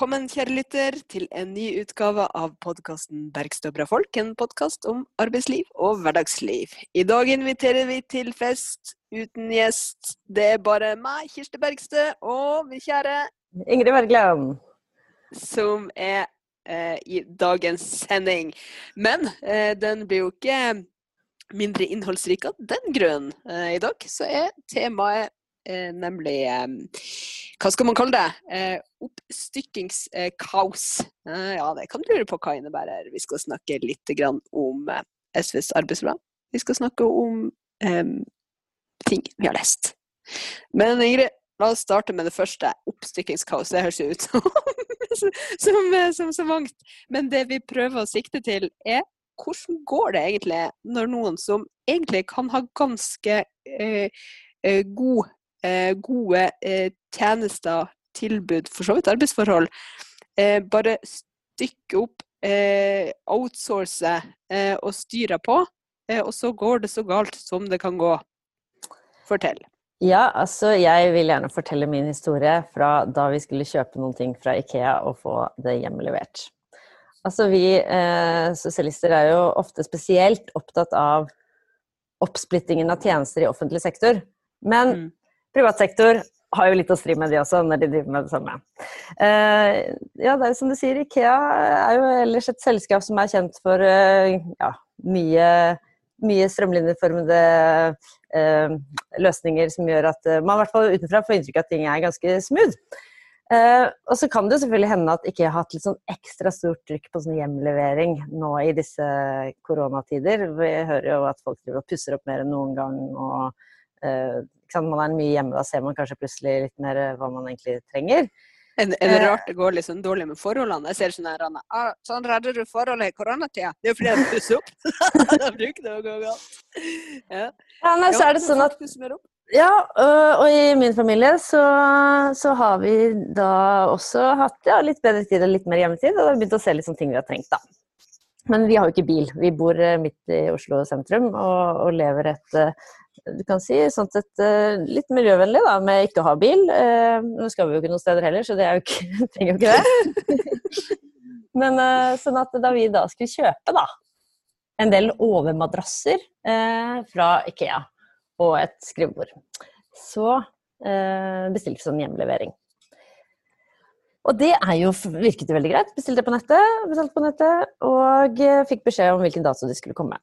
Velkommen, kjære lytter, til en ny utgave av podkasten 'Bergstø folk'. En podkast om arbeidsliv og hverdagsliv. I dag inviterer vi til fest uten gjest. Det er bare meg, Kirsti Bergstø, og min kjære Ingrid Wergeland. Som er eh, i dagens sending. Men eh, den blir jo ikke mindre innholdsrik av den grunn. Eh, I dag så er temaet nemlig eh, Hva skal man kalle det? Eh, oppstykkingskaos. ja, det kan du lure på hva innebærer. Vi skal snakke litt om SVs arbeidsplan. Vi skal snakke om ting vi har lest. Men Ingrid, la oss starte med det første. Oppstykkingskaos. Det høres jo ut som, som, så mangt. Men det vi prøver å sikte til, er hvordan går det egentlig når noen som egentlig kan ha ganske eh, god eh, gode eh, tjenester, tilbud, for så vidt arbeidsforhold, eh, bare stykke opp, eh, outsource eh, og styre på, eh, og så går det så galt som det kan gå. Fortell. Ja, altså jeg vil gjerne fortelle min historie fra da vi skulle kjøpe noen ting fra Ikea og få det hjemlevert. Altså vi eh, sosialister er jo ofte spesielt opptatt av oppsplittingen av tjenester i offentlig sektor. Men mm privat sektor har jo litt å stri med de også, når de driver med det samme. Uh, ja, det er som du sier, Ikea er jo ellers et selskap som er kjent for uh, ja, mye, mye strømlinjeformede uh, løsninger som gjør at man i hvert fall utenfra får inntrykk av at ting er ganske smooth. og så kan det jo selvfølgelig hende at Ikea har hatt litt sånn ekstra stort trykk på sånn hjemlevering nå i disse koronatider. Vi hører jo at folk driver og pusser opp mer enn noen gang. og man er mye hjemme, da ser man kanskje plutselig litt mer eh, hva man egentlig trenger. Er, er det eh, rart det går litt sånn dårlig med forholdene? Jeg ser sånn her ah, Sånn redder du forholdet i koronatida. Det er jo fordi jeg pusser opp. da bruker det å gå galt. Ja. ja, nei, så er det sånn at ja, og i min familie så, så, har vi da også hatt ja, litt bedre tid og litt mer hjemmetid, og da har vi begynt å se litt sånne ting vi har trengt, da. Men vi har jo ikke bil. Vi bor eh, midt i Oslo sentrum og, og lever et du kan si, sånn sett eh, litt miljøvennlig da, med ikke å ha bil. Eh, nå skal vi jo ikke noen steder heller, så det er jo ikke, trenger jo ikke det. Men eh, sånn at da vi da skulle kjøpe da, en del overmadrasser fra Ikea og et skrivebord, så bestilte vi sånn hjemlevering. Og det er jo, virket jo veldig greit. Bestilte på nettet, bestilte på nettet, og fikk beskjed om hvilken dato de skulle komme.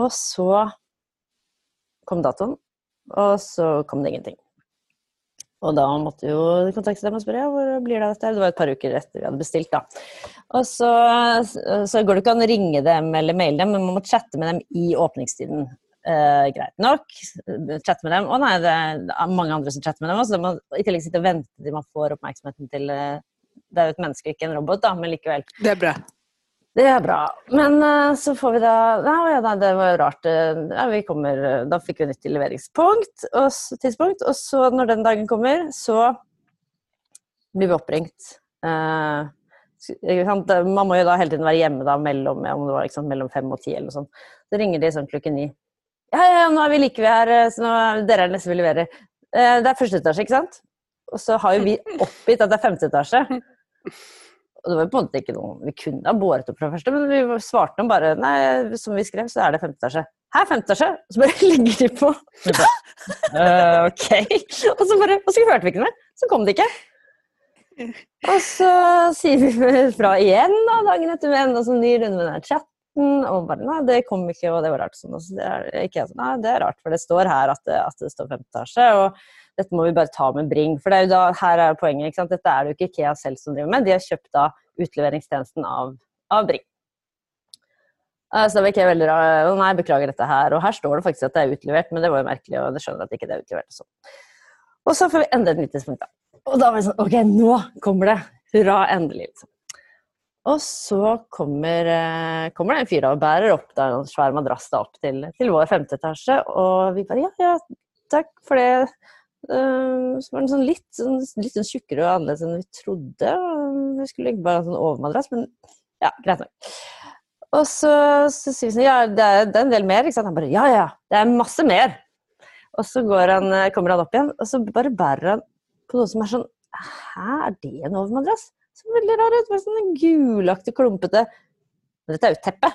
Og så kom datoen, og så kom det ingenting. Og da måtte jo kontakte dem og spørre ja, hvor blir det av dette. Det var et par uker etter vi hadde bestilt, da. Og så, så går det ikke an å ringe dem eller maile dem, men man må chatte med dem i åpningstiden. Eh, greit nok. Chatte med dem. Å nei, det er mange andre som chatter med dem. Så man i tillegg sitte og vente til man får oppmerksomheten til eh, Det er jo et menneske, ikke en robot, da, men likevel. Det er bra. Det er bra. Men uh, så får vi da Nei, ja, det var jo rart. Eh, ja, kommer, eh, da fikk vi nytt leveringspunkt og, tidspunkt. Og så, når den dagen kommer, så blir vi oppringt. Uh, man må jo da hele tiden være hjemme da mellom, var liksom, mellom fem og ti eller noe sånt. Så ringer de sånn klokken ni. Ja, ja, nå er vi like ved her, så nå, dere er nesten vi leverer. Uh, det er første etasje, ikke sant? Og så har jo vi oppgitt at det er femte etasje. Og det var på en måte ikke noe Vi kunne ha båret opp fra første, men vi svarte dem bare Nei, som vi skrev, så er det femte etasje. Her, femte etasje! Og så bare legger de på. uh, ok. Og så bare Og så hørte vi ikke mer. Så kom det ikke. Og så sier vi fra igjen da, dagen etter med enda sånn ny runde med den chatten. Og bare nei, det kom ikke, og det var rart. Sånn. Og Så det er, ikke, nei, det er rart, for det står her at det, at det står femte etasje. Og dette må vi bare ta med Bring. For det er jo da, her er poenget. ikke sant? Dette er det jo ikke Ikea selv som driver med, de har kjøpt da utleveringstjenesten av, av Bring. Eh, så da var Ikea veldig rar. Nei, beklager dette her. Og her står det faktisk at det er utlevert, men det var jo merkelig, og det skjønner at ikke det er utlevert. Og, sånn. og så får vi endre et lite punkt, da. Og da var det sånn Ok, nå kommer det! Hurra, endelig. liksom. Og så kommer, eh, kommer, det en fyr og bærer opp da, en svær madrass da, opp til, til vår femte etasje. Og vi bare ja, ja, takk for det. Uh, så var den sånn litt, sånn, litt sånn tjukkere og annerledes enn vi trodde. Vi skulle ikke bare en sånn overmadrass, men ja, greit nok. Og så, så sier vi sånn Ja, det er, det er, en del mer. Ikke sant? Han bare Ja, ja, det er masse mer. Og så han, kommer han opp igjen, og så bare bærer han på noe som er sånn Hæ, er det en overmadrass? Så veldig rar ut. Bare sånn gulaktig, klumpete. Men dette er jo teppe.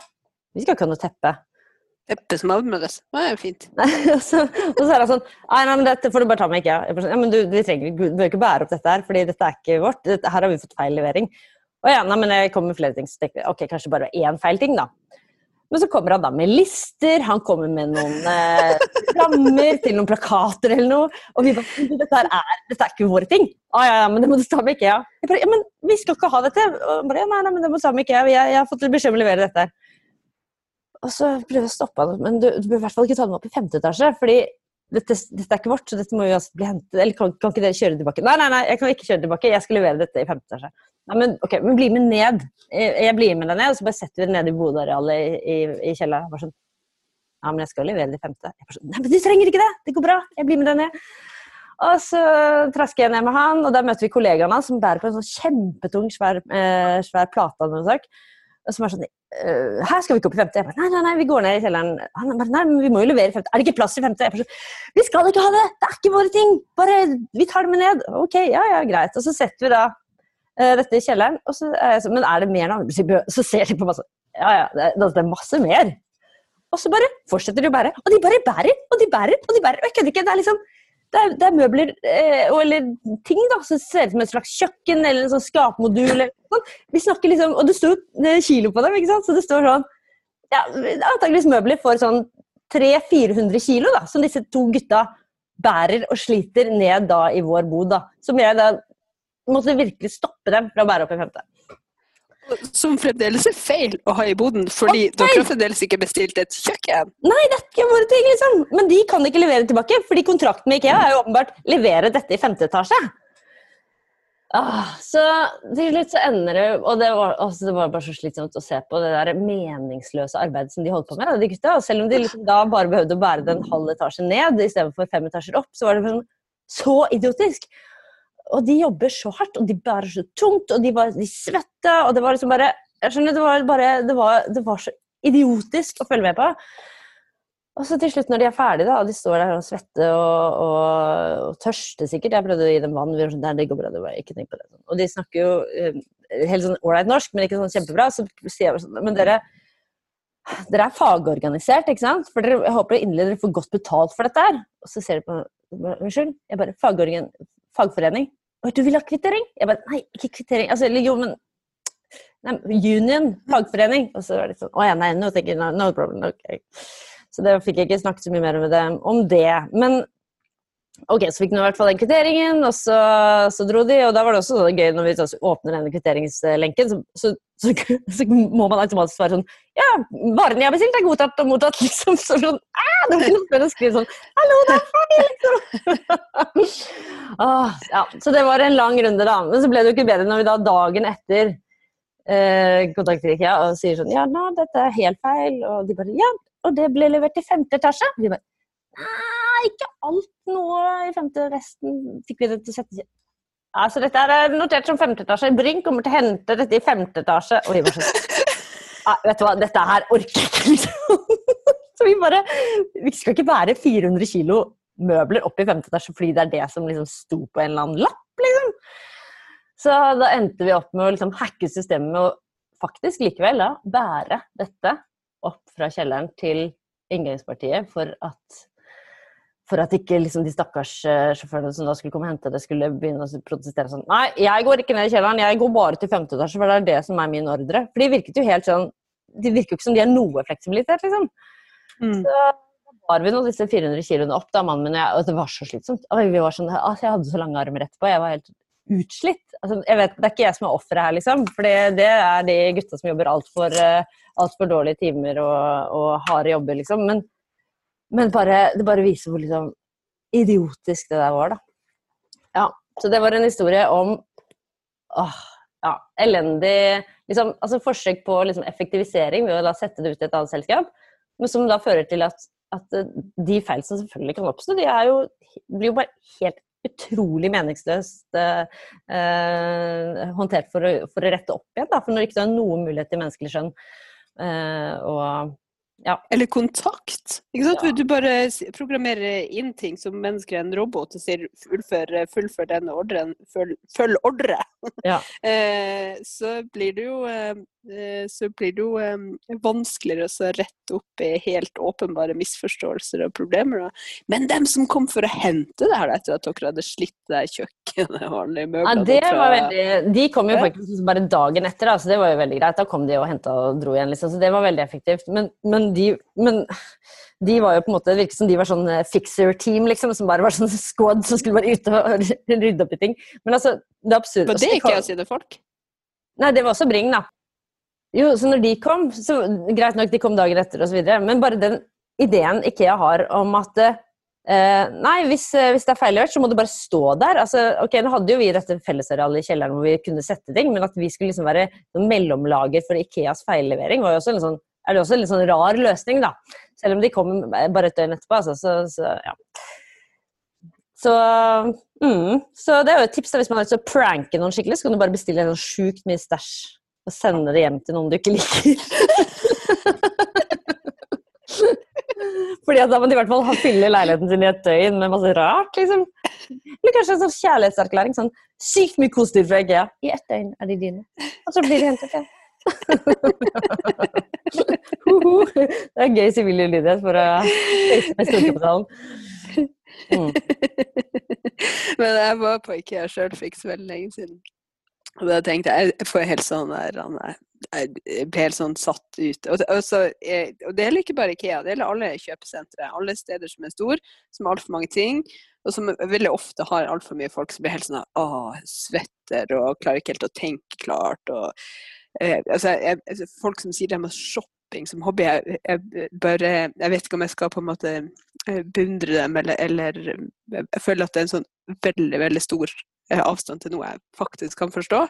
Vi skal ikke ha noe teppe. Teppe som avmøres. Det er fint. Nei, og, så, er han sånn Nei, nei, men dette får du bare ta med IKEA. Jeg sånn, ja, men du, vi trenger, du bør ikke bære opp dette her, fordi dette er ikke vårt. Dette, her har vi fått feil levering. Og ja, nei, men jeg kommer med flere ting. Så tenkte jeg, ok, kanskje bare én feil ting, da. Men så kommer han da med lister, han kommer med noen eh, rammer til noen plakater eller noe. Og vi bare dette, her er, dette er ikke våre ting. Ah, ja, ja, men det må du ta med IKEA. Jeg bare, ja, men vi skal ikke ha dette. Og bare, ja, nei, nei, men det må du ta med IKEA. Jeg, jeg har fått beskjed om å levere dette. Og så prøver jeg å stoppe han, men du, du bør i hvert fall ikke ta dem opp i femte etasje. fordi dette, dette er ikke vårt, så dette må jo altså bli hentet. Eller kan, kan ikke dere kjøre tilbake? Nei, nei, nei, jeg kan ikke kjøre tilbake. Jeg skal levere dette i femte etasje. Nei, men ok, men bli med ned. Jeg, jeg blir med deg ned, og så bare setter vi det ned i bodearealet i, i, i kjelleren. Sånn, ja, men jeg skal levere det i femte. Jeg bare sånn, nei, men du trenger ikke det! Det går bra. Jeg blir med deg ned. Og så trasker jeg ned med han, og der møter vi kollegaen hans som bærer på en sånn kjempetung, svær, eh, svær plate av noe slag. Som er sånn uh, Her skal vi ikke opp i femte. Jeg bare, nei, nei, nei, vi går ned i kjelleren. Han bare, nei, men vi må jo levere i femte. Er det ikke plass i femte? Jeg bare, sånn, vi skal ikke ha det! Det er ikke våre ting! Bare, vi tar det med ned. Ok, ja, ja, greit. Og så setter vi da uh, dette i kjelleren. Og så uh, men er det mer nå? Så ser de på meg sånn, ja, ja, det, er- det er masse mer. Og så bare fortsetter de å bære. Og de bare bærer, og de bærer, og de bærer. Og jeg kødder ikke. Det er liksom det er, det er møbler eh, eller ting da, som ser ut som et slags kjøkken eller en sånn skapmodul. Eller. Vi snakker liksom, Og det står kilo på dem, ikke sant? så det står sånn ja, Antakeligvis møbler for sånn 300-400 kilo, da, som disse to gutta bærer og sliter ned da i vår bod. Som jeg da måtte virkelig stoppe dem fra å bære opp i femte. Som fremdeles er feil å ha i boden, fordi dere har fremdeles ikke bestilt et kjøkken. Nei, det er ikke våre ting, liksom! Men de kan ikke levere tilbake, fordi kontrakten med IKEA er jo åpenbart levere dette i femte etasje. Ah, så til slutt så ender det Og det var, altså, det var bare så slitsomt å se på det der meningsløse arbeidet som de holdt på med, de gutta. Og selv om de liksom da bare behøvde å bære det en halv etasje ned istedenfor fem etasjer opp, så var det sånn, så idiotisk. Og de jobber så hardt, og de bærer så tungt, og de, var, de svetta, og det var liksom bare Jeg skjønner, det var bare Det var, det var så idiotisk å følge med på. Og så til slutt, når de er ferdige, da, og de står der og svetter og, og, og tørster sikkert Jeg prøvde å gi dem vann. Vi var sånn, «Nei, det går bra, det var ikke tenk på det. Og de snakker jo eh, helt sånn ålreit norsk, men ikke sånn kjempebra. Så sier jeg bare sånn Men dere, dere er fagorganisert, ikke sant? For dere, jeg håper inderlig dere får godt betalt for dette her. Og så ser de på Unnskyld? Jeg bare Fagorgan... Fagforening? Du vil ha kvittering? Jeg bare Nei, ikke kvittering. Altså, jo, men nei, Union. Fagforening. Og så var det sånn Å ja, nei, no, no, problem. ok. Så det fikk jeg ikke snakket så mye mer med dem om det. Men ok, så fikk de i hvert fall den kvitteringen, og så, så dro de. Og da var det også gøy når vi åpner denne kvitteringslenken, så, så, så, må man automatisk svare sånn Ja, varene jeg har bestilt, er godtatt og mottatt, liksom. Så sånn, ah, det var ikke noe å skrive sånn Hallo, det er feil, ah, ja, så det var en lang runde, da. Men så ble det jo ikke bedre når vi da dagen etter eh, kontakter IKEA og sier sånn Ja, nå, dette er helt feil. Og de bare Ja, og det ble levert i femte etasje. Vi bare Nei, ikke alt noe i femte. Resten fikk vi det til å sette Altså, dette er notert som femte etasje. Brink kommer til å hente dette i femte etasje. Og vi bare «Ah, Vet du hva, dette her orker jeg ikke, liksom. Så vi bare Vi skal ikke bære 400 kilo møbler opp i femte etasje fordi det er det som liksom sto på en eller annen lapp, liksom. Så da endte vi opp med å liksom hacke systemet og faktisk likevel da bære dette opp fra kjelleren til inngangspartiet for at for at ikke liksom, de stakkars eh, sjåførene som da skulle komme og hente det, skulle begynne å protestere sånn Nei, jeg går ikke ned i kjelleren, jeg går bare til femte etasje, for det er det som er min ordre. For de virket jo helt sånn De virker jo ikke som de har noe fleksibilitet, liksom. Mm. Så bar vi nå disse 400 kiloene opp, da, mannen min og jeg, og det var så slitsomt. Vi var sånn, altså, jeg hadde så lange armer etterpå, jeg var helt utslitt. Altså, jeg vet, Det er ikke jeg som er offeret her, liksom. For det, er de gutta som jobber altfor alt for dårlige timer og, og harde jobber, liksom. Men, men bare, det bare viser hvor liksom idiotisk det der var, da. Ja, så det var en historie om åh, ja, elendig liksom, altså Forsøk på liksom, effektivisering ved å da sette det ut i et annet selskap, men som da fører til at, at eh, de feil som selvfølgelig kan oppstå, de jo, blir jo bare helt utrolig meningsløst eh, eh, håndtert for å, for å rette opp igjen. Da. For når det ikke er noen mulighet til menneskelig skjønn eh, og Ja. Eller kontakt. Ikke sant? Ja. Du bare programmerer inn ting som mennesker er en robot og sier fullfør, fullfør denne ordren, følg, følg ordre. Ja. eh, så blir det jo, eh, eh, så blir det jo vanskeligere å rette opp i helt åpenbare misforståelser og problemer. Men dem som kom for å hente det her etter at dere hadde slitt det kjøkkenet og alle Ja, møblene det fra- var veldig, de kom jo faktisk bare dagen etter, da, så det var jo veldig greit. Da kom de og henta og dro igjen, liksom. Så det var veldig effektivt. Men, men, de, men de var jo på en måte, det virket som de var sånn eh, fixer-team, liksom, som bare var sånn squad som skulle bare ut og rydde opp i ting. Men altså, det er absurd. Var det Altså, ikke sine folk? Nei, det var også Bring, da. Jo, så når de kom, så greit nok, de kom dagen etter videre, men bare den ideen Ikea har om at eh, Nei, hvis, eh, hvis det er feilgjort, så må det bare stå der. Altså, ok, Nå hadde jo vi dette fellesarealet i kjelleren hvor vi kunne sette ting, men at vi skulle liksom være mellomlager for Ikeas feillevering, var jo også en sånn, er det også en litt sånn rar løsning, da. Selv om de kom bare et døgn etterpå. Altså, så, så ja. Så, mm, så det er jo et tips da, hvis man har lyst til å pranke noen skikkelig, så kan du bare bestille en sånn sjukt mye stæsj og sende det hjem til noen du ikke liker. Fordi at da må de i hvert fall fylle leiligheten sin i et døgn med masse rart, liksom. Eller kanskje en sånn kjærlighetserklæring. Sånn sykt mye kosedyr fra IKEA. I ett døgn er de dine. Og så blir de hentet hjem. Det er gøy sivil ulydighet for å face med storkapitalen. Mm. Men jeg var på IKEA sjøl for ikke så veldig lenge siden. Og da tenkte jeg jeg får helt sånn der er- Jeg blir helt sånn satt ut. Og, så, eh, og det gjelder ikke bare IKEA, det gjelder alle kjøpesentre. Alle steder som er store, som har altfor mange ting. Og som veldig ofte har altfor mye folk som blir helt sånn Åh, svetter og klarer ikke helt å tenke klart. Og, eh, altså, jeg, altså, folk som sier de har shopping som hobby, jeg, jeg, bare, jeg vet ikke om jeg skal på en måte eh, beundre dem, eller, eller eh, jeg føler at det er en sånn veldig, veldig stor eh, avstand til noe jeg faktisk kan forstå.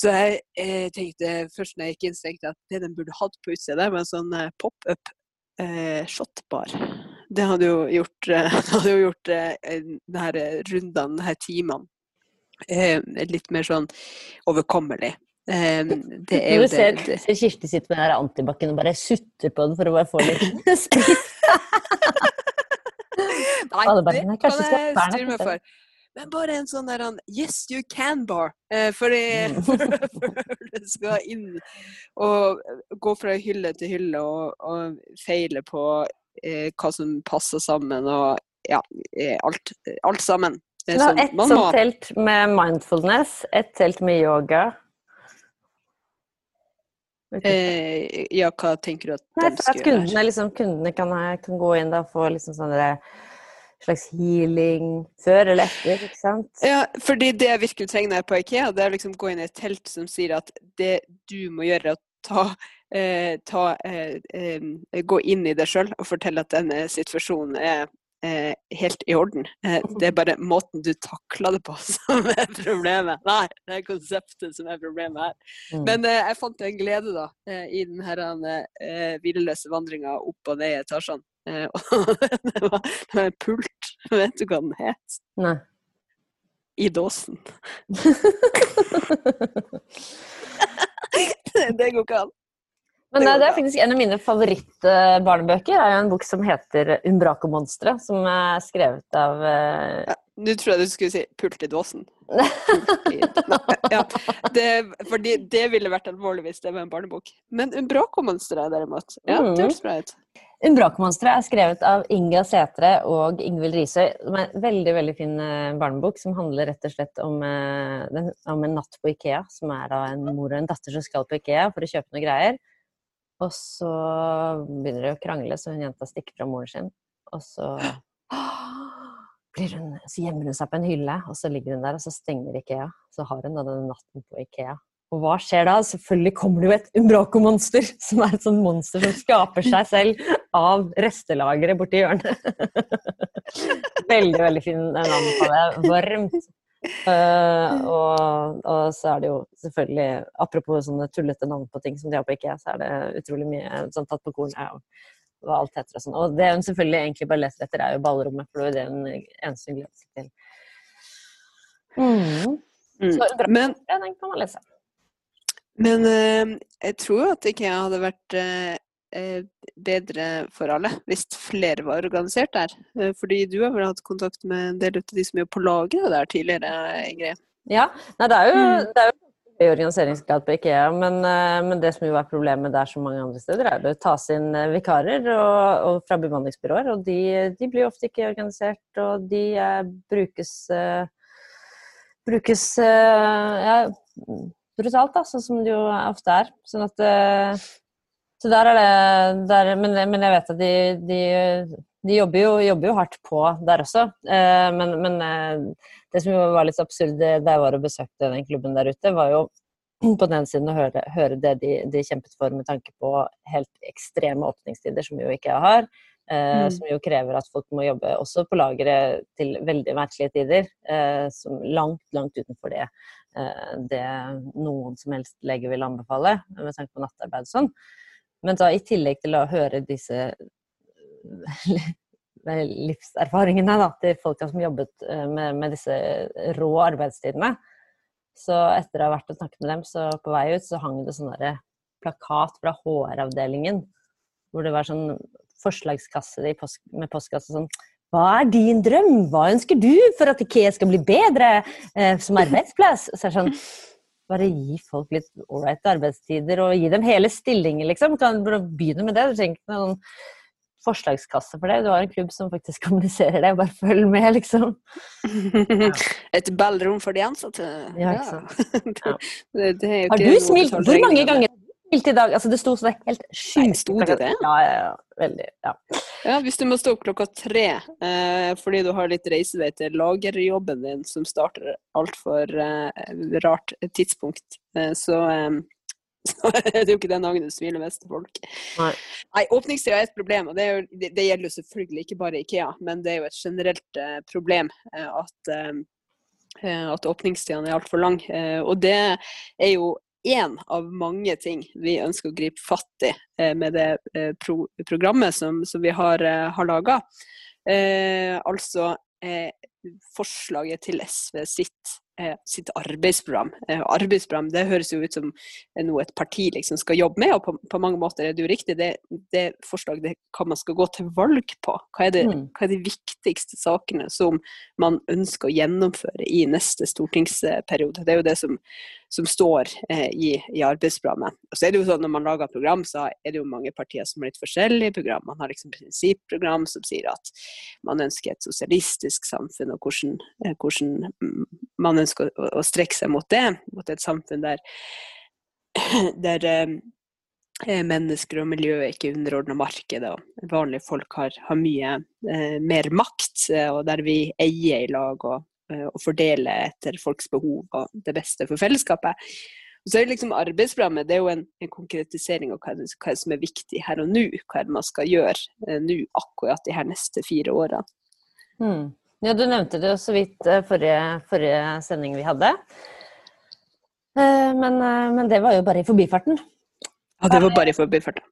Så jeg eh, tenkte først når jeg gikk inn, så tenkte jeg at det den burde hatt på utsida, var en sånn eh, pop-up eh, shotbar. Det hadde jo gjort, eh, hadde jo gjort de her eh, rundene, de her timene, litt mer sånn overkommelig. Eh, det er jo du ser, det, det. ser Kirsti sitte med den antibac-en og bare sutter på den for å bare få litt sprit. Nei, det kan jeg styre meg for. Men bare en sånn der Yes, you can bar. for fordi Mm. før du skal inn og gå fra hylle til hylle og, og feile på eh, hva som passer sammen og ja, eh, alt, alt sammen. Det er sånn- ett sånt telt med mindfulness, ett telt med yoga. Eh, Ja, hva tenker du at Nei, de for at skal gjøre? kundene, liksom, kundene kan, kan gå inn og få liksom sånne slags healing før eller etter, ikke sant? Ja, fordi det jeg virkelig trenger når jeg er på IKEA, det er liksom gå inn i et telt som sier at det du må gjøre, er å ta, eh, ta eh, eh, Gå inn i deg sjøl og fortelle at denne situasjonen er eh, helt i orden. Eh, det er bare måten du takler det på som er problemet. Nei, det er konseptet som er problemet her. Mm. Men eh, jeg fant en glede da, eh, i den her eh, hvileløse vandringa opp og ned i etasjene. Eh, og det var, det var en pult. Vet du hva den het? Nei. I dåsen. det går ikke an. Men Det eh, det er faktisk en av mine favorittbarnebøker. er jo en bok som heter 'Umbraco-monsteret', som er skrevet av eh, Ja, Nå tror jeg du skulle si 'pult i dåsen'. Pult ja, det, fordi det ville vært alvorlig hvis det var en barnebok. Men Umbraco-monsteret derimot, ja, Mhm. det høres bra ut. 'Umbraco Monstre' er skrevet av Inga Sætre og Ingvild Risøy. Som er en veldig veldig fin eh, barnebok som handler rett og slett om, eh, om en natt på Ikea. Som er da en mor og en datter som skal på Ikea for å kjøpe noen greier. Og så begynner de å krangle, så hun jenta stikker fra moren sin. Og så blir hun, så gjemmer hun seg på en hylle, og så ligger hun der, og så stenger Ikea. Så har hun da denne natten på Ikea. Og hva skjer da? Selvfølgelig kommer det jo et Umbraco-monster, som er et sånt monster som skaper seg selv av restelageret borti hjørnet. veldig, veldig fin navn på det. Varmt. Eh, og, og så er det jo selvfølgelig, apropos sånne tullete navn på ting som de har på IKEA, så er det utrolig mye sånn tatt på korn. Ja, hva alt heter og sånn. Og det hun selvfølgelig egentlig bare leter etter, er jo ballrommet, for det er jo det hun eneste hun gleder seg til. Mm. Mm. Så bra. Men, den kan man lese. men uh, jeg tror jo at IKEA hadde vært eh, bedre for alle hvis flere var organisert der. Eh, fordi du har vel hatt kontakt med en del av de som er på laget der tidligere, Ingrid? Ja, Nei, det er jo, mm. det er jo i organiseringsgrad på Ikea, men, men, det som jo er problemet der som mange andre steder, er det å tas inn vikarer og, og fra bemanningsbyråer. Og de, de, blir ofte ikke organisert, og de eh, brukes eh, brukes eh, ja, brutalt, da, sånn som det jo ofte er. Sånn at eh, Så der er det der, men, men, jeg vet at de, de, de jobber, jo, jobber, jo, hardt på der også. Eh, men, men det som var litt absurd da jeg var og besøkte den klubben der ute, var jo på den ene siden å høre, høre det de, de, kjempet for med tanke på helt ekstreme åpningstider, som jo ikke jeg har. Eh, mm. Som jo krever at folk må jobbe også på lageret til veldig merkelige tider. Eh, som langt, langt utenfor det, eh, det noen som helst lege vil anbefale, med tanke på nattarbeid og sånn. Men da i tillegg til å høre disse livserfaringene da, til folka som jobbet eh, med, med, disse rå arbeidstidene, så etter å ha vært og snakket med dem, så på vei ut så hang det sånn plakat fra HR-avdelingen hvor det var sånn forslagskasse post, med postkasse sånn Hva er din drøm? Hva ønsker du for at Ikea skal bli bedre eh, som arbeidsplass? Så er det sånn bare gi folk litt ålreite arbeidstider og gi dem hele stillinger, liksom. Kan begynne med det. Du trenger ikke noen forslagskasse for det. Du har en klubb som faktisk kommuniserer det. Bare følg med, liksom. Ja. Et ballrom for de ansatte. Ja, ikke sant. Ja. det, det har du smilt hvor mange ganger Helt i dag. Altså, det sto sånn helt sjukt. Sto det det? Ja, ja, ja. Veldig. Ja. ja. Hvis du må stå opp klokka tre eh, fordi du har litt reisevei til lagerjobben din som starter altfor eh, rart tidspunkt, eh, så, eh, så er det jo ikke den dagen du smiler mest til folk. Nei, Nei Åpningstida er et problem, og det, jo, det, det, gjelder jo selvfølgelig ikke bare Ikea, men det er jo et generelt eh, problem eh, at at åpningstidene er altfor lang. Og det er jo én av mange ting vi ønsker å gripe fatt i eh, med det eh, pro programmet som, som, vi har, eh, har laga. Eh, altså eh, forslaget til SV sitt sitt arbeidsprogram. Arbeidsprogram det høres jo ut som noe et parti liksom skal jobbe med, og på, på mange måter er det jo riktig. Det, det forslaget det hva man skal gå til valg på. Hva er, det, mm. hva er de viktigste sakene som man ønsker å gjennomføre i neste stortingsperiode? Det er jo det som, som står eh, i, i, arbeidsprogrammet. Og så er det jo sånn Når man lager program, så er det jo mange partier som har litt forskjellige program. Man har liksom prinsipprogram som sier at man ønsker et sosialistisk samfunn, og hvordan, eh, hvordan man ønsker å, å, strekke seg mot det, mot et samfunn der, der eh, mennesker og miljø er ikke underordna markedet, og vanlige folk har, har mye eh, mer makt, og der vi eier i lag og, og fordele etter folks behov og det beste for fellesskapet. Og så er det liksom Arbeidsprogrammet det er jo en, en konkretisering av hva, hva som er viktig her og nå. Hva man skal gjøre eh, nå akkurat de her neste fire årene. Mm. Ja, du nevnte det jo så vidt eh, forrige, forrige sending vi hadde. Eh, men, eh, men, det var jo bare i forbifarten. Ja, det var bare i forbifarten.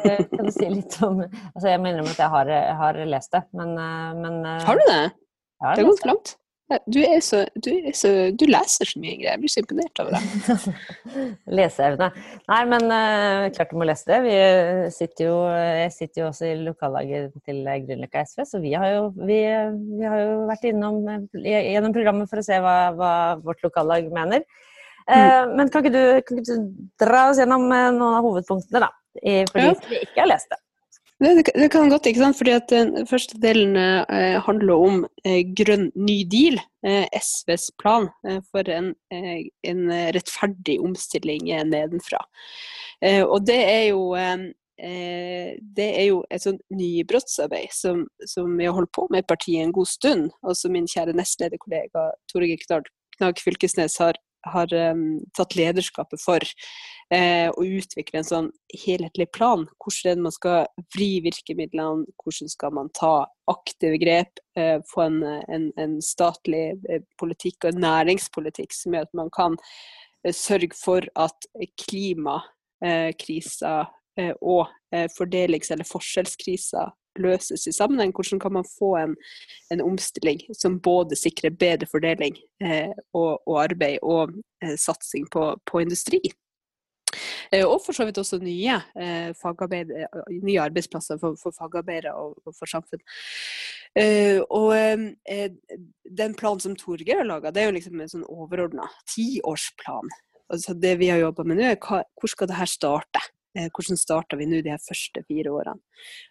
Kan du si litt om altså Jeg må innrømme at jeg har, jeg har lest det, men, men Har du det? Det er ganske langt. Du, er så, du, er så, du, leser så mye greier. Jeg blir så imponert over deg. Leseevne. Nei, men uh, klart du må lese det. Vi sitter jo, jeg sitter jo også i lokallaget til Grünerløkka SV, så vi har, jo, vi, vi har, jo, vært innom gjennom programmet for å se hva, hva vårt lokallag mener. Uh, mm. Men kan ikke, du, kan ikke, du, dra oss gjennom eh, noen av hovedpunktene, da? For de som ikke har lest det. Det, det, kan godt, ikke sant? fordi at Den første delen eh, handler om eh, grønn ny deal, eh, SVs plan eh, for en, eh, en, rettferdig omstilling eh, nedenfra. og det er jo det er jo et sånn nybrottsarbeid som, som vi har holdt på med i partiet en god stund, og som min kjære nestlederkollega Torgeir Knag Fylkesnes har har um, tatt lederskapet for eh, å utvikle en sånn helhetlig plan. Hvordan man skal vri virkemidlene, hvordan skal man ta aktive grep, eh, få en, en, en, statlig eh, politikk og næringspolitikk som gjør at man kan eh, sørge for at klimakrisa eh, og eh, fordelings- eller forskjellskrisa løses i sammenheng? Hvordan kan man få en, en omstilling som både sikrer bedre fordeling eh, og, og, arbeid og eh, satsing på, på industri? Og for så vidt også nye, nye arbeidsplasser for, for fagarbeidere og, og, for samfunn. Og den planen som Torgeir har laga, det er jo liksom en sånn overordna tiårsplan. Altså det vi har jobba med nå, er hvor skal det her starte? Hvordan starter vi nå de her første fire årene?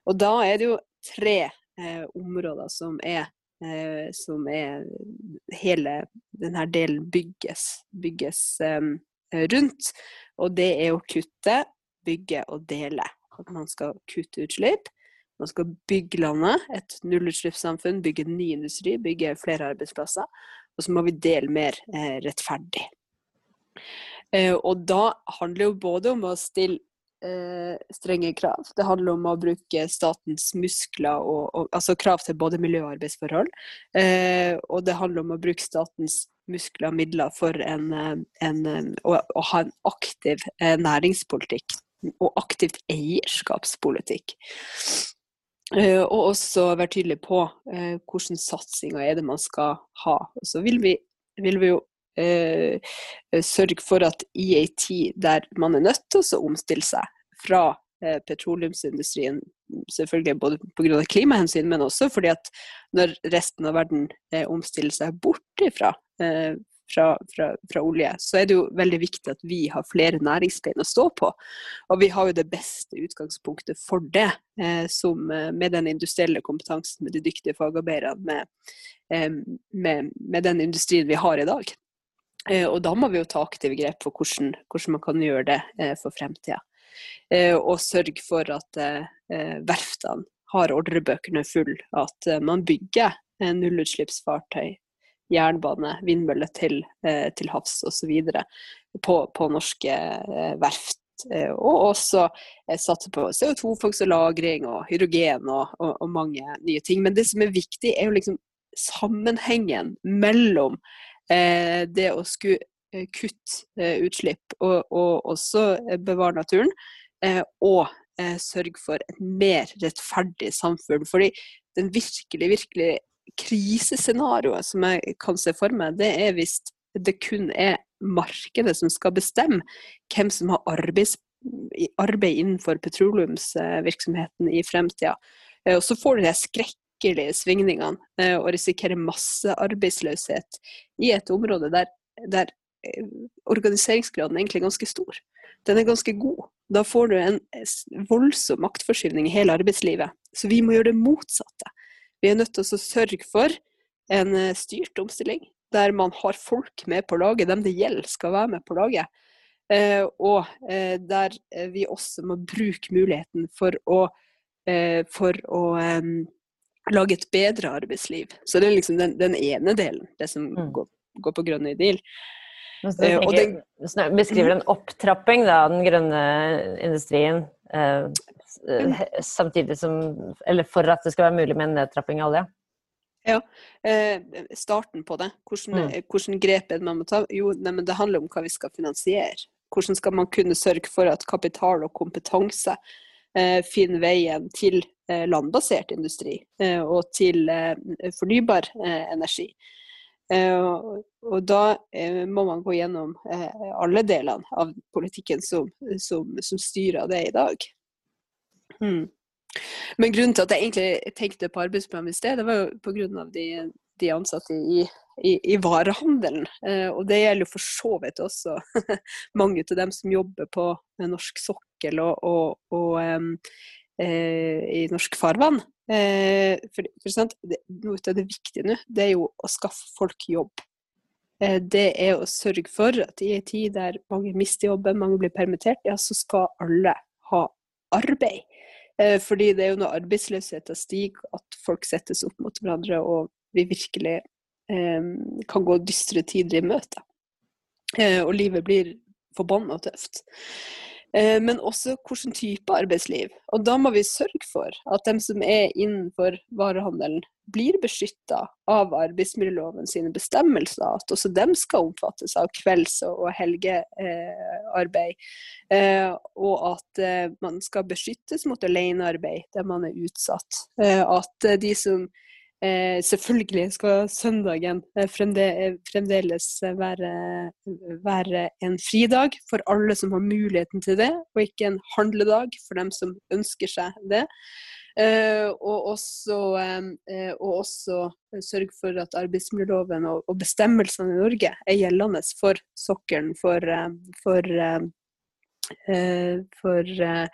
Og da er det jo tre eh, områder som er eh, som er hele denne delen bygges, bygges eh, rundt. Og det er å kutte, bygge og dele. At man skal kutte utslipp. Man skal bygge landet, et nullutslippssamfunn, bygge ny industri, bygge flere arbeidsplasser. Og så må vi dele mer eh, rettferdig. Eh, og da handler det jo både om å stille eh, strenge krav. Det handler om å bruke statens muskler, og, og, altså krav til både miljø og arbeidsforhold. Eh, og det handler om å bruke statens muskler og midler for en, eh, en, en å, å, ha en aktiv eh, næringspolitikk og aktivt eierskapspolitikk. Eh, og også være tydelig på eh, hvilke satsinger er det man skal ha. Og så vil vi, vil vi jo Eh, eh, sørge for at i ei tid der man er nødt til å omstille seg fra eh, petroleumsindustrien, selvfølgelig både pga. klimahensyn, men også fordi at når resten av verden omstiller seg bort ifra fra, fra, fra, olje, så er det jo veldig viktig at vi har flere næringsbein å stå på. Og vi har jo det beste utgangspunktet for det, eh, som, med den industrielle kompetansen, med de dyktige fagarbeiderne, med, eh, med, med, den industrien vi har i dag. Eh, og da må vi jo ta aktive grep for hvordan, hvordan man kan gjøre det eh, for fremtida. Eh, og sørge for at verftene har ordrebøkene full, at man bygger nullutslippsfartøy, jernbane, vindmøller til, til havs osv. På, på norske verft. Og også satse på CO2-fangst og -lagring og hydrogen og, og, og, mange nye ting. Men det som er viktig, er jo liksom sammenhengen mellom det å skulle eh, kutte eh, utslipp og, og også bevare naturen, og sørge for et mer rettferdig samfunn. Fordi den virkelig, virkelig krisescenarioet som jeg kan se for meg, det er hvis det kun er markedet som skal bestemme hvem som har arbeids, arbeid innenfor petroleumsvirksomheten i fremtida. Og så får du det skrekk skikkelige svingningene eh, og risikere massearbeidsløshet i et område der, der eh, organiseringsgraden er egentlig ganske stor. Den er ganske god. Da får du en voldsom maktforskyvning i hele arbeidslivet. Så vi må gjøre det motsatte. Vi er nødt til å sørge for en eh, styrt omstilling, der man har folk med på laget. Dem det gjelder, skal være med på laget. og der vi også må bruke muligheten for å, for å lage et bedre arbeidsliv. Så det er liksom den, den ene delen, det som mm. går, går, på grønn idyll. Eh, den, beskriver en opptrapping av den grønne industrien, eh, eh, samtidig som Eller for at det skal være mulig med en nedtrapping av olje? Ja. Eh, starten på det. Hvordan, mm. hvordan grep er det man må ta? Jo, nei, det handler om hva vi skal finansiere. Hvordan skal man kunne sørge for at kapital og kompetanse eh, finner veien til Eh, landbasert industri eh, og til fornybar energi. Og da må man gå gjennom alle delene av politikken som, som, som styrer det i dag. Hmm. Men grunnen til at jeg egentlig tenkte på arbeidsprogram i sted, det var jo pga. De, de ansatte i, i, i varehandelen. og det gjelder jo for så vidt også mange av dem som jobber på norsk sokkel og, og, og Eh, i norsk farvann. Eh, for, for det, noe av det viktige nå, det er jo å skaffe folk jobb. Eh, det er å sørge for at i en tid der mange mister jobben, mange blir permittert, ja, så skal alle ha arbeid. Fordi det er jo når arbeidsløsheten stiger at folk settes opp mot hverandre, og vi virkelig eh, kan gå dystre tider i møte. Eh, og livet blir forbanna tøft. Eh, men også hvilken type arbeidsliv. Og da må vi sørge for at de som er innenfor varehandelen, blir beskytta av arbeidsmiljøloven sine bestemmelser. At også dem skal omfattes av kvelds- og helgearbeid. Eh, og at eh, man skal beskyttes mot alenearbeid der man er utsatt. At de som Eh, selvfølgelig skal søndagen eh, fremdeles være, være, en fridag for alle som har muligheten til det, og ikke en handledag for dem som ønsker seg det. Eh, og, også, eh, og, også, sørge for at arbeidsmiljøloven og, og, bestemmelsene i Norge er gjeldende for sokkelen, for, eh, for, eh, for Eh,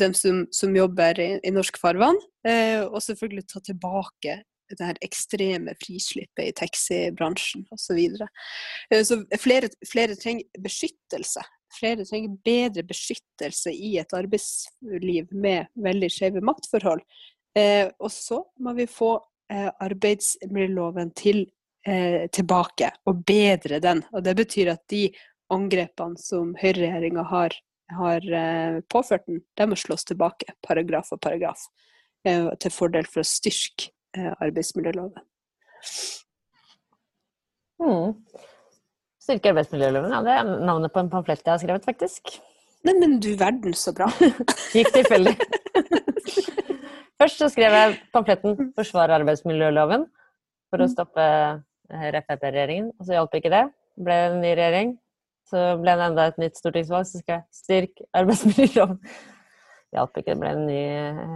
dem som, som jobber i, i, norsk farvann. Eh, og selvfølgelig ta tilbake det her ekstreme frislippet i taxibransjen osv. Så, videre. eh, så flere, flere trenger beskyttelse. Flere trenger bedre beskyttelse i et arbeidsliv med veldig skjeve maktforhold. Eh, og så må vi få eh, arbeidsmiljøloven til, eh, tilbake, og bedre den. Og det betyr at de angrepene som høyreregjeringa har har eh, påført den, de må slås tilbake, paragraf for paragraf, eh, til fordel for å styrke eh, arbeidsmiljøloven. Mm. Styrke arbeidsmiljøloven, ja. Det er navnet på en pamflett jeg har skrevet, faktisk. Nei, men du verden, så bra. Gikk tilfeldig. Først så skrev jeg pamfletten 'Forsvar arbeidsmiljøloven' for å mm. stoppe Frp-regjeringen, og så hjalp ikke det. Ble en ny regjering. Så ble det enda et nytt stortingsvalg, så skal jeg styrke arbeidsmiljøloven. Hjalp ikke, det ble en ny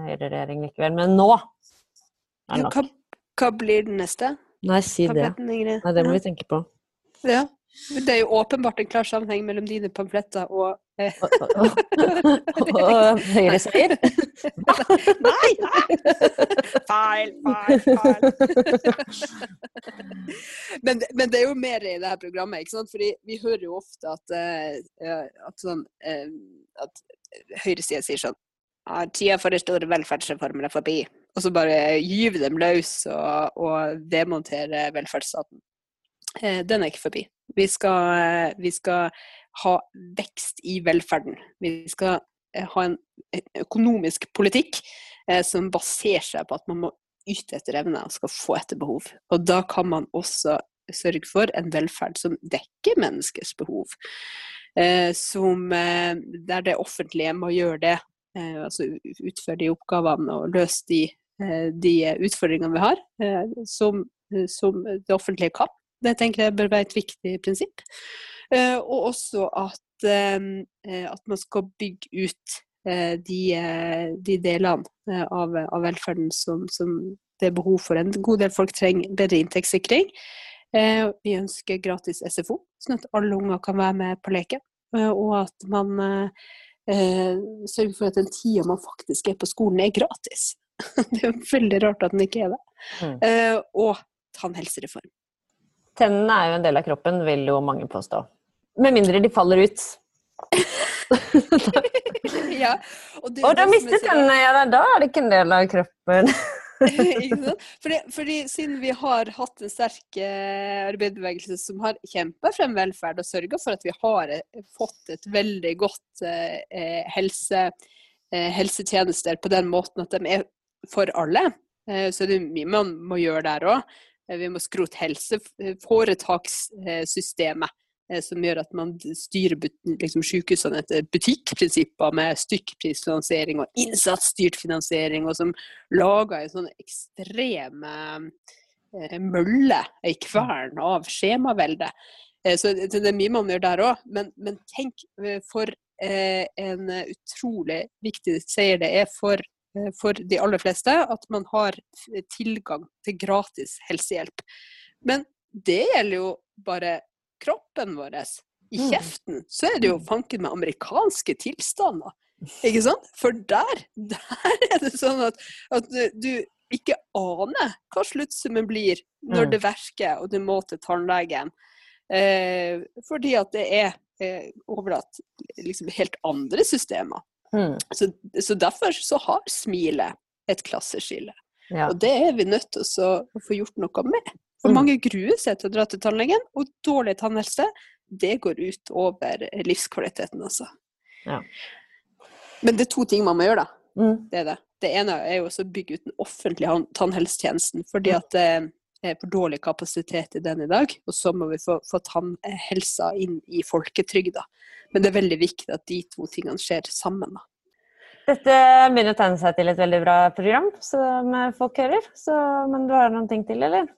høyreregjering likevel. Men nå er det nok. Hva, hva blir den neste? Nei, si det. Nei, det må vi tenke på. Ja. Det er jo åpenbart en klar sammenheng mellom dine pamfletter og eh. Og Høyre seier? nei, nei! Feil, feil, feil. men, men, det er jo mer i det her programmet, ikke sant? Fordi vi hører jo ofte at, uh, at, sånn, uh, at høyresida sier sånn ja, Tida for de store velferdsreformene er forbi. Og så bare gyve dem løs og, og demonterer velferdsstaten. Uh, den er ikke forbi. Vi skal, eh, vi skal ha vekst i velferden. Vi skal eh, ha en økonomisk politikk eh, som baserer seg på at man må yte etter evne og skal få etter behov. Og da kan man også sørge for en velferd som dekker menneskets behov. Eh, som, eh, der det offentlige må gjøre det, eh, altså utføre de oppgavene og løse de, de utfordringene vi har, som, som det offentlige kan. Det tenker jeg bør være et viktig prinsipp. Eh, og også at, eh, at man skal bygge ut eh, de, de delene av, av, velferden som, som, det er behov for. En god del folk trenger bedre inntektssikring. Vi ønsker gratis SFO, sånn at alle unger kan være med på leken. Og at man sørger for at den tida man faktisk er på skolen, er gratis. Det er veldig rart at den ikke er det. Mm. Og tannhelsereform. Tennene er jo en del av kroppen, vil jo mange påstå. Med mindre de faller ut. ja. Og, du, og da mister tennene, ja, da er det ikke en del av kroppen. fordi, fordi, siden vi har hatt en sterk eh, arbeiderbevegelse som har kjempa frem velferd og sørga for at vi har eh, fått et veldig godt eh, eh, helse, eh, helsetjenester på den måten at de er for alle, eh, så det er mye man må gjøre der òg. Eh, vi må skrote helseforetakssystemet, eh, som gjør at man styrer liksom, sykehusene etter butikkprinsipper med stykkprisfinansiering og innsatsstyrt finansiering, og som lager en sånn ekstrem eh, mølle, ei kvern av skjemavelde. Så det er mye man gjør der òg, men, men, tenk for en utrolig viktig seier det er for for de aller fleste at man har tilgang til gratis helsehjelp. Men det gjelder jo bare kroppen vår. I mm. kjeften så er det jo mm. fanken med amerikanske tilstander. Ikke sant? For der, der er det sånn at, at du ikke aner hva sluttsummen blir når mm. det verker og du må til tannlegen. Eh, fordi at det er eh, overlatt liksom helt andre systemer. Mm. Så, så, derfor så har smilet et klasseskille. Ja. Og det er vi nødt til å, få gjort noe med. For mm. mange gruer seg til å dra til tannlegen, og dårlig tannhelse det går ut over livskvaliteten, altså. Ja. Men det er to ting man må gjøre, da. Mm. Det er det. Det ene er jo å bygge ut den offentlige tannhelsetjenesten. fordi at det er for dårlig kapasitet i den i dag. Og så må vi få, få tannhelsa inn i folketrygda. Men det er veldig viktig at de to tingene skjer sammen. Da. Dette begynner å tegne seg til et veldig bra program som folk hører. Så, men du har noen ting til, eller?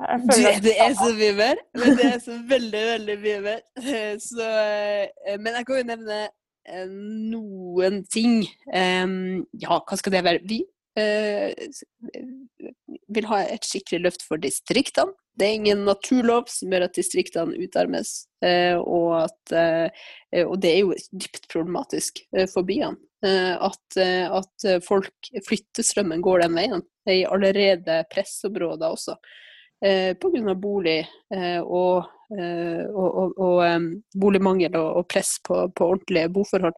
Du, det er så mye mer. Men det er så veldig, veldig mye mer. Så, eh, men jeg kan jo nevne eh, noen ting. Ja, hva skal det være? Vi eh, vil ha et skikkelig løft for distriktene. Det er ingen naturlov som gjør at distriktene utarmes. Og, at, og det er jo dypt problematisk for byene. At, at folk flyttestrømmen går den veien. I allerede pressområder også eh, pga. bolig eh, eh, og, og, og boligmangel og, press på, på ordentlige boforhold.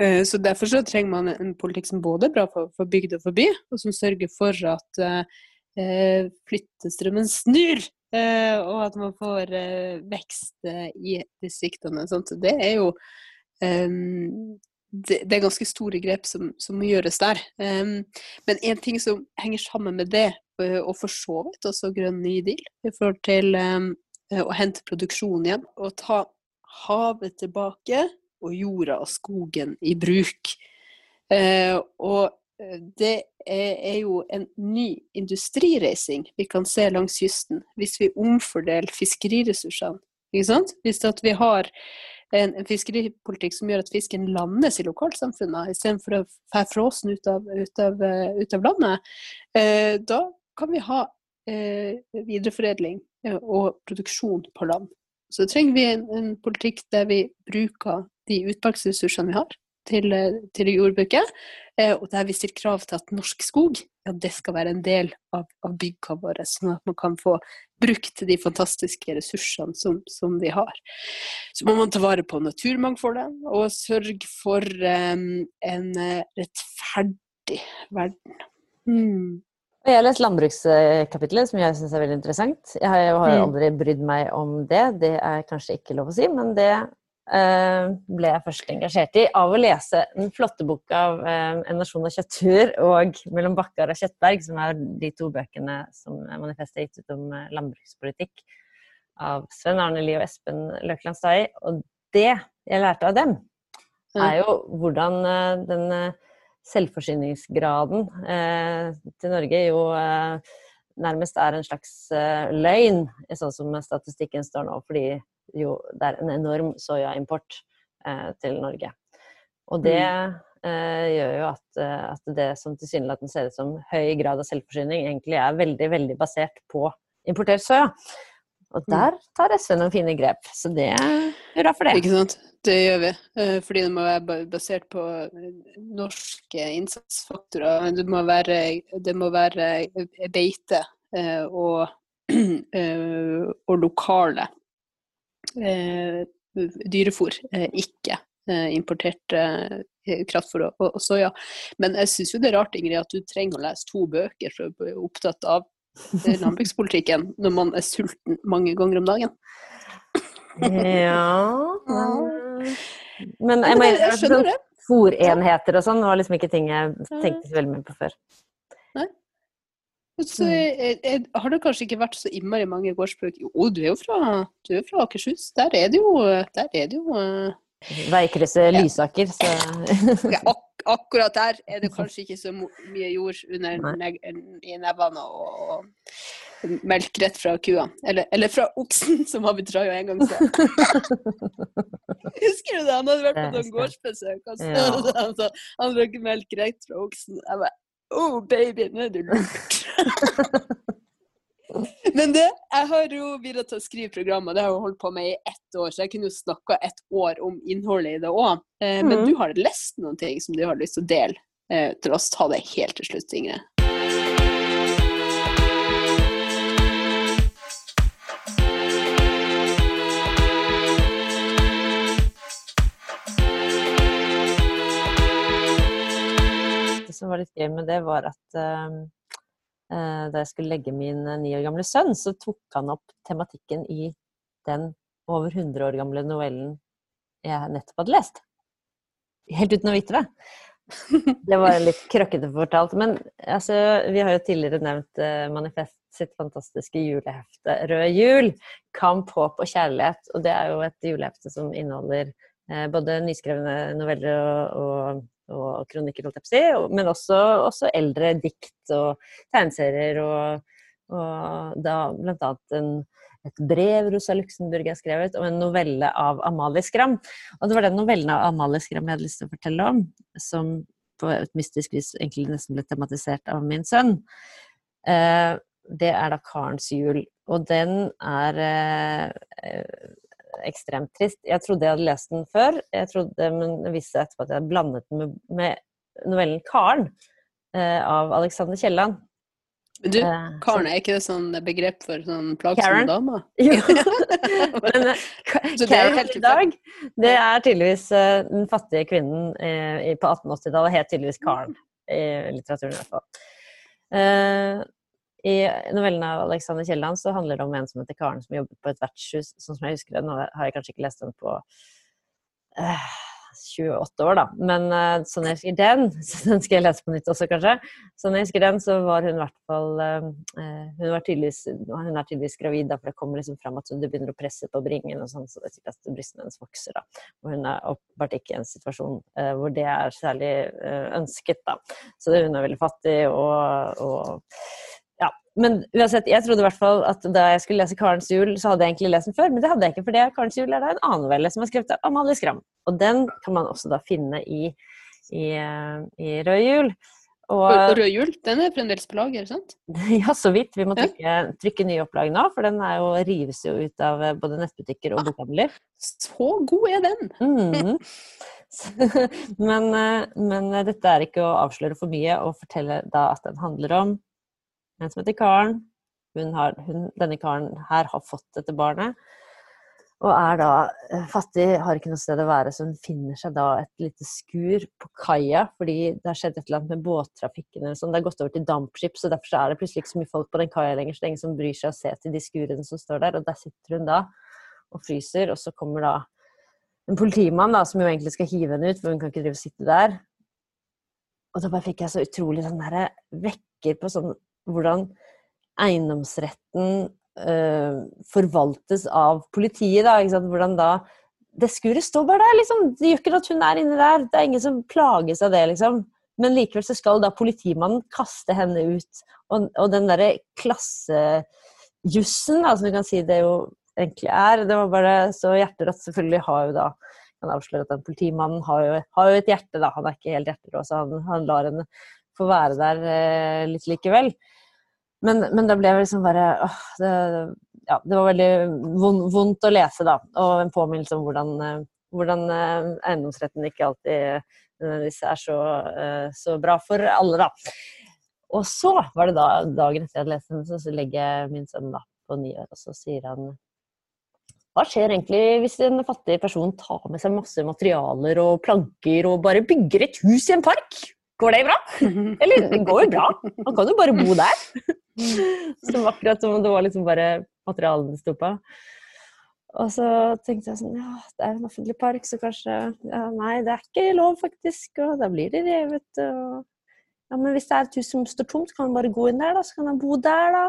Eh, så Derfor så trenger man en politikk som både er bra for, bygd og for by, og som sørger for at eh, flyttestrømmen snur. Eh, og at man får vekst i distriktene. Sånt. Det er jo det, er ganske store grep som, som må gjøres der. Men en ting som henger sammen med det, Eh, og for så vidt også Grønn ny deal, i forhold til å hente produksjon igjen. Og ta havet tilbake og jorda og skogen i bruk. Uh, og det er, jo en ny industrireising vi kan se langs kysten, hvis vi omfordeler fiskeriressursene. Hvis vi har en, en, fiskeripolitikk som gjør at fisken landes i lokalsamfunnene, istedenfor å fære fråsen ut, ut, ut, av landet, eh, da kan vi ha eh, videreforedling eh, og produksjon på land. Så trenger vi en, en politikk der vi bruker de utmarksressursene vi har, til, eh, til jordbruket, eh, og der vi stiller krav til at norsk skog ja, det skal være en del av, av bygga våre, sånn at man kan få brukt de fantastiske ressursene som, som, vi har. Så må man ta vare på naturmangfoldet og sørge for um, en rettferdig verden. Mm. Jeg har lest landbrukskapitlet, som jeg syns er veldig interessant. Jeg har jo mm. aldri brydd meg om det, det er kanskje ikke lov å si, men det eh, ble jeg først engasjert i av å lese den flotte boka av eh, 'En nasjon av kjøttur og 'Mellom Bakkar og Kjøttberg', som er de to bøkene som manifestet gitt ut om eh, landbrukspolitikk av Sven Arne Lie og Espen Løkland Stai. Og det jeg lærte av dem, er jo hvordan eh, den eh, selvforsyningsgraden eh, til Norge jo eh, nærmest er en slags eh, løgn, sånn som statistikken står nå, fordi jo det er en enorm soyaimport eh, til Norge. Og det mm. Eh, gjør jo at, eh, at det som tilsynelatende ser ut som høy grad av selvforsyning, egentlig er veldig, veldig basert på importert soya. Og mm. der tar SV noen fine grep, så det er hurra for det. Ikke sant. Det gjør vi. Eh, fordi det må være basert på norske innsatsfaktorer. Det må være, det må være beite eh, og, og lokale eh, dyrefôr, ikke importert kraftfôr og, og soya. Men jeg syns jo det er rart Ingrid, at du trenger å lese to bøker for å bli opptatt av landbrukspolitikken når man er sulten mange ganger om dagen. ja, men, men jeg, mener, jeg skjønner det. Fòrenheter og sånn var liksom ikke ting jeg tenkte så veldig mye på før. Nei. Så jeg, jeg, har det kanskje ikke vært så innmari mange gårdsbruk Jo, du er jo fra, du er fra Akershus. Der er det jo, der er det jo Veikrysset Lysaker, så ja, ak Akkurat der er det kanskje ikke så mye jord under i nebbene og, og melk rett fra kua. Eller, eller fra oksen, som har blitt jo en gang siden. Husker du det? Han hadde vært på noen gårdsbesøk, og så ja. han, drakk melk rett fra oksen. Jeg bare Oh, baby, nå er du lurt. Men det, jeg har jo begynt å skrive programmet, det har jeg holdt på med i ett år, så jeg kunne jo snakka et år om innholdet i det òg. Eh, men mm. du har lest noen ting som du har lyst til å dele eh, til oss. Ta det helt til slutt, Ingrid. Som var litt gøy med det, var at um Eh, da jeg skulle legge min eh, ni år gamle sønn, så tok han opp tematikken i den over 100 år gamle novellen jeg nettopp hadde lest. Helt uten å vite det. Det var litt krøkkete fortalt. Men altså, vi har jo tidligere nevnt uh, Manifest sitt fantastiske julehefte 'Rød jul'. Kamp, håp og kjærlighet. Og det er jo et julehefte som inneholder uh, både nyskrevne noveller og, og og kronikker, holdt jeg på å si, men også, også eldre dikt og tegneserier. Og, og da annet et brev Rosa Luxemburg har skrevet, og en novelle av Amalie Skram. Og det var den novellen av Amalie Skram jeg hadde lyst til å fortelle om, som på et mystisk vis egentlig nesten ble tematisert av min sønn. Eh, det er da Karens jul, og den er eh, ekstremt trist. Jeg trodde jeg hadde lest den før, jeg trodde, men det viste seg etterpå at jeg hadde blandet den med, med novellen 'Karen' eh, av Alexander Kielland. Du, Karen, er ikke det sånn begrep for sånn plagsomme dame? Jo. Men eh, Karen i dag, det er tydeligvis eh, den fattige kvinnen eh, på 1880-tallet, het tydeligvis Karen i litteraturen i hvert fall. Eh, I novellene av Alexander Kielland så handler det om en som heter Karen, som jobber på et vertshus, sånn som jeg husker det. Nå har jeg kanskje ikke lest den på uh, 28 år, da. Men uh, sånn jeg husker den, så den skal jeg lese på nytt også, kanskje. Sånn jeg husker den, så var hun i hvert fall eh, eh, Hun var tydeligvis, hun er tydeligvis gravid, da, for det kommer liksom fram at det begynner å presse på bringen, og sånn, så det er sikkert at brystene hennes vokser. da. Og hun er åpenbart ikke i en situasjon uh, hvor det er særlig eh, ønsket, da. Så hun er veldig fattig og, og men uansett, jeg trodde i hvert fall at da jeg skulle lese Karens jul, så hadde jeg egentlig lest den før, men det hadde jeg ikke, for det Karens jul er da en annen novelle som er skrevet av Amalie Skram. Og den kan man også da finne i, i, eh, i Rød jul. Og Og Rød jul, den er fremdeles på lager, sant? ja, så vidt. Vi må trykke, trykke nye opplag nå, for den er jo, rives jo ut av eh, både nettbutikker og bokhandler. Så god er den! mm. Men, eh, men eh, dette er ikke å avsløre for mye og fortelle da at den handler om en som heter Karen. Hun har, hun, denne karen her har fått dette barnet. Og er da eh, fattig, har ikke noe sted å være, så hun finner seg da et lite skur på kaia fordi det har skjedd et eller annet med båttrafikken eller sånn. Det har gått over til dampskip, så derfor så er det plutselig ikke så mye folk på den kaia lenger. Så det er ingen som bryr seg å se til de skurene som står der. Og der sitter hun da og fryser, og så kommer da en politimann da, som jo egentlig skal hive henne ut, for hun kan ikke drive og sitte der. Og da bare fikk jeg så utrolig sånn derre vekker på sånn hvordan eiendomsretten øh, forvaltes av politiet, da. Hvordan da Det skuret står bare der, liksom. Det gjør ikke at hun er inni der. Det er ingen som plages av det, liksom. Men likevel så skal da politimannen kaste henne ut. Og, og den derre klassejussen, som du kan si det jo egentlig er, det var bare så hjerterått. Selvfølgelig har jo da kan avsløre at den politimannen har jo, har jo et hjerte, da. Han er ikke helt hjerterå, så han, han lar henne få være der eh, litt likevel. Men, men da ble jeg liksom bare åh, det, ja, det var veldig vond, vondt å lese, da. Og en påminnelse om hvordan, eh, hvordan eh, eiendomsretten ikke alltid nødvendigvis er så, eh, så bra for alle, da. Og så var det da, dagen etter jeg hadde lest den, så, legger jeg min sønn da på år, og så sier han hva skjer egentlig hvis en fattig person tar med seg masse materialer og planker og bare bygger et hus i en park? Går det bra? Eller det går jo bra, man kan jo bare bo der. Som akkurat som om det var liksom bare materialet det sto på. Og så tenkte jeg sånn, ja, det er en offentlig park, så kanskje ja, Nei, det er ikke lov, faktisk, og da blir det revet. Og, ja, men hvis det er et hus som står tomt, kan man bare gå inn der, da, så kan han bo der, da.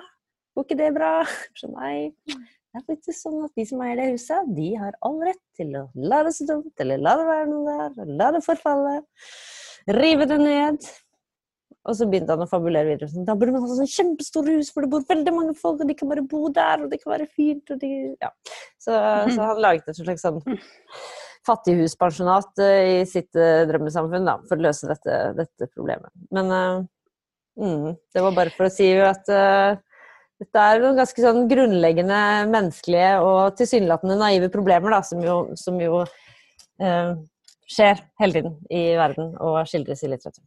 Går ikke det bra? Så nei. Det er faktisk sånn at de som eier det huset, de har all rett til å la det stå tomt, eller la det være noe der, la det forfalle. Rive det ned. Og så begynte han å fabulere videre. Sånn, da burde man ha sånn kjempestore hus for det bor veldig mange folk, og de kan bare bo der, og det kan være fint. Og de, ja. så, så han laget et slags sånn fattighuspensjonat eh, i sitt eh, drømmesamfunn da, for å løse dette, dette problemet. Men uh, mm, det var bare for å si at uh, dette er noen ganske sånn grunnleggende menneskelige og tilsynelatende naive problemer da, som jo, som jo eh, skjer hele tiden i verden og skildres i litteratur.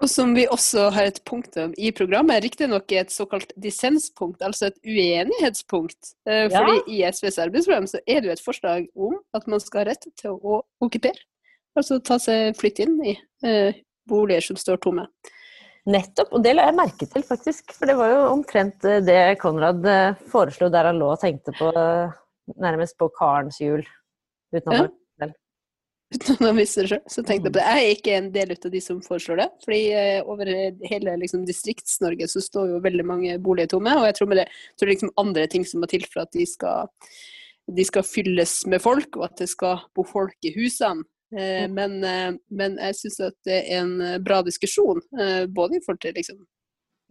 Og som vi også har et punkt om i programmet, riktignok et såkalt dissenspunkt, altså et uenighetspunkt. Fordi Ja. I SVs arbeidsprogram så er det jo et forslag om at man skal ha rett til å okkupere. Altså ta seg flytte inn i eh, boliger som står tomme. Nettopp, og det la jeg merke til, faktisk. For det var jo omtrent eh, det Konrad eh, foreslo der han lå og tenkte på eh, nærmest på karens jul. Uten Ja. Uten å vise det sjøl. Så tenkte jeg på det. Jeg er ikke en del av de som foreslår det. fordi eh, over hele liksom, Distrikts-Norge så står jo veldig mange boliger tomme. Og jeg tror, med det, tror det er liksom andre ting som må til for at de skal, de skal fylles med folk, og at det skal bo folk i husene. Eh, men, eh, men jeg syns at det er en eh, bra diskusjon, eh, både i forhold til liksom,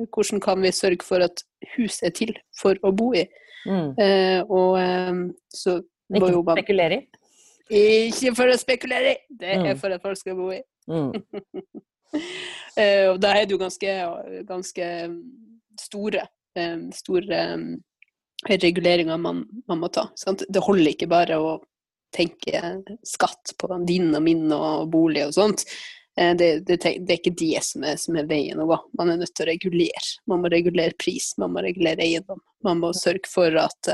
hvordan kan vi sørge for at hus er til for å bo i. Mm. Eh, og eh, så må Ikke jo man spekulere i. Ikke for å spekulere, i, det er Mm. for at folk skal bo i. Mm. Eh, og da er det jo ganske, ganske store, eh, store eh, reguleringer man, man må ta. Sant? Det holder ikke bare å tenke skatt på din og min og bolig og sånt. Eh, det, det, det er ikke det som er, som er veien å gå. Man er nødt til å regulere. Man må regulere pris, man må regulere eiendom. Man må sørge for at,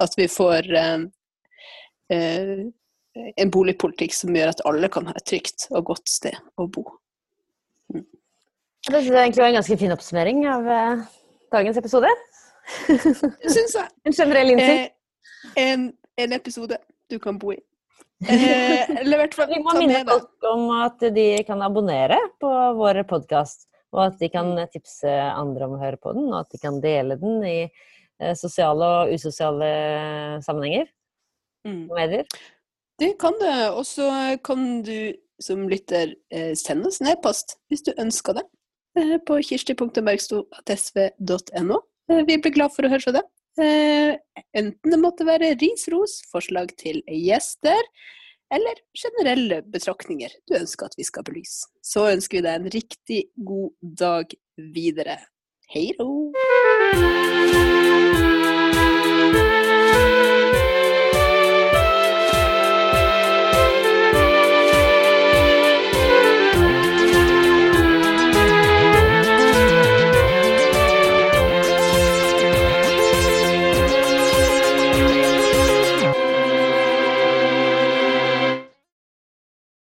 at vi får eh, en boligpolitikk som gjør at alle kan ha et trygt og godt sted å bo. Det synes jeg egentlig var en ganske fin oppsummering av eh, dagens episode. Det syns jeg. En generell innsikt. Eh, en, en episode du kan bo i. Eh, eller i hvert fall Vi må minne folk om at de kan abonnere på vår podkast, og at de kan Mm. tipse andre om å høre på den, og at de kan dele den i eh, sosiale og usosiale sammenhenger Mm. medier. Det kan det. Og så kan du som lytter eh, sende oss en e-post hvis du ønsker det. eh, På kirsti.bergsto.sv.no. Eh, Vi blir glad for å høre fra deg. Enten det måtte være ris, ros, forslag til gjester, eller generelle betraktninger du ønsker at vi skal belyse. Så ønsker vi deg en riktig god dag videre. Hei då!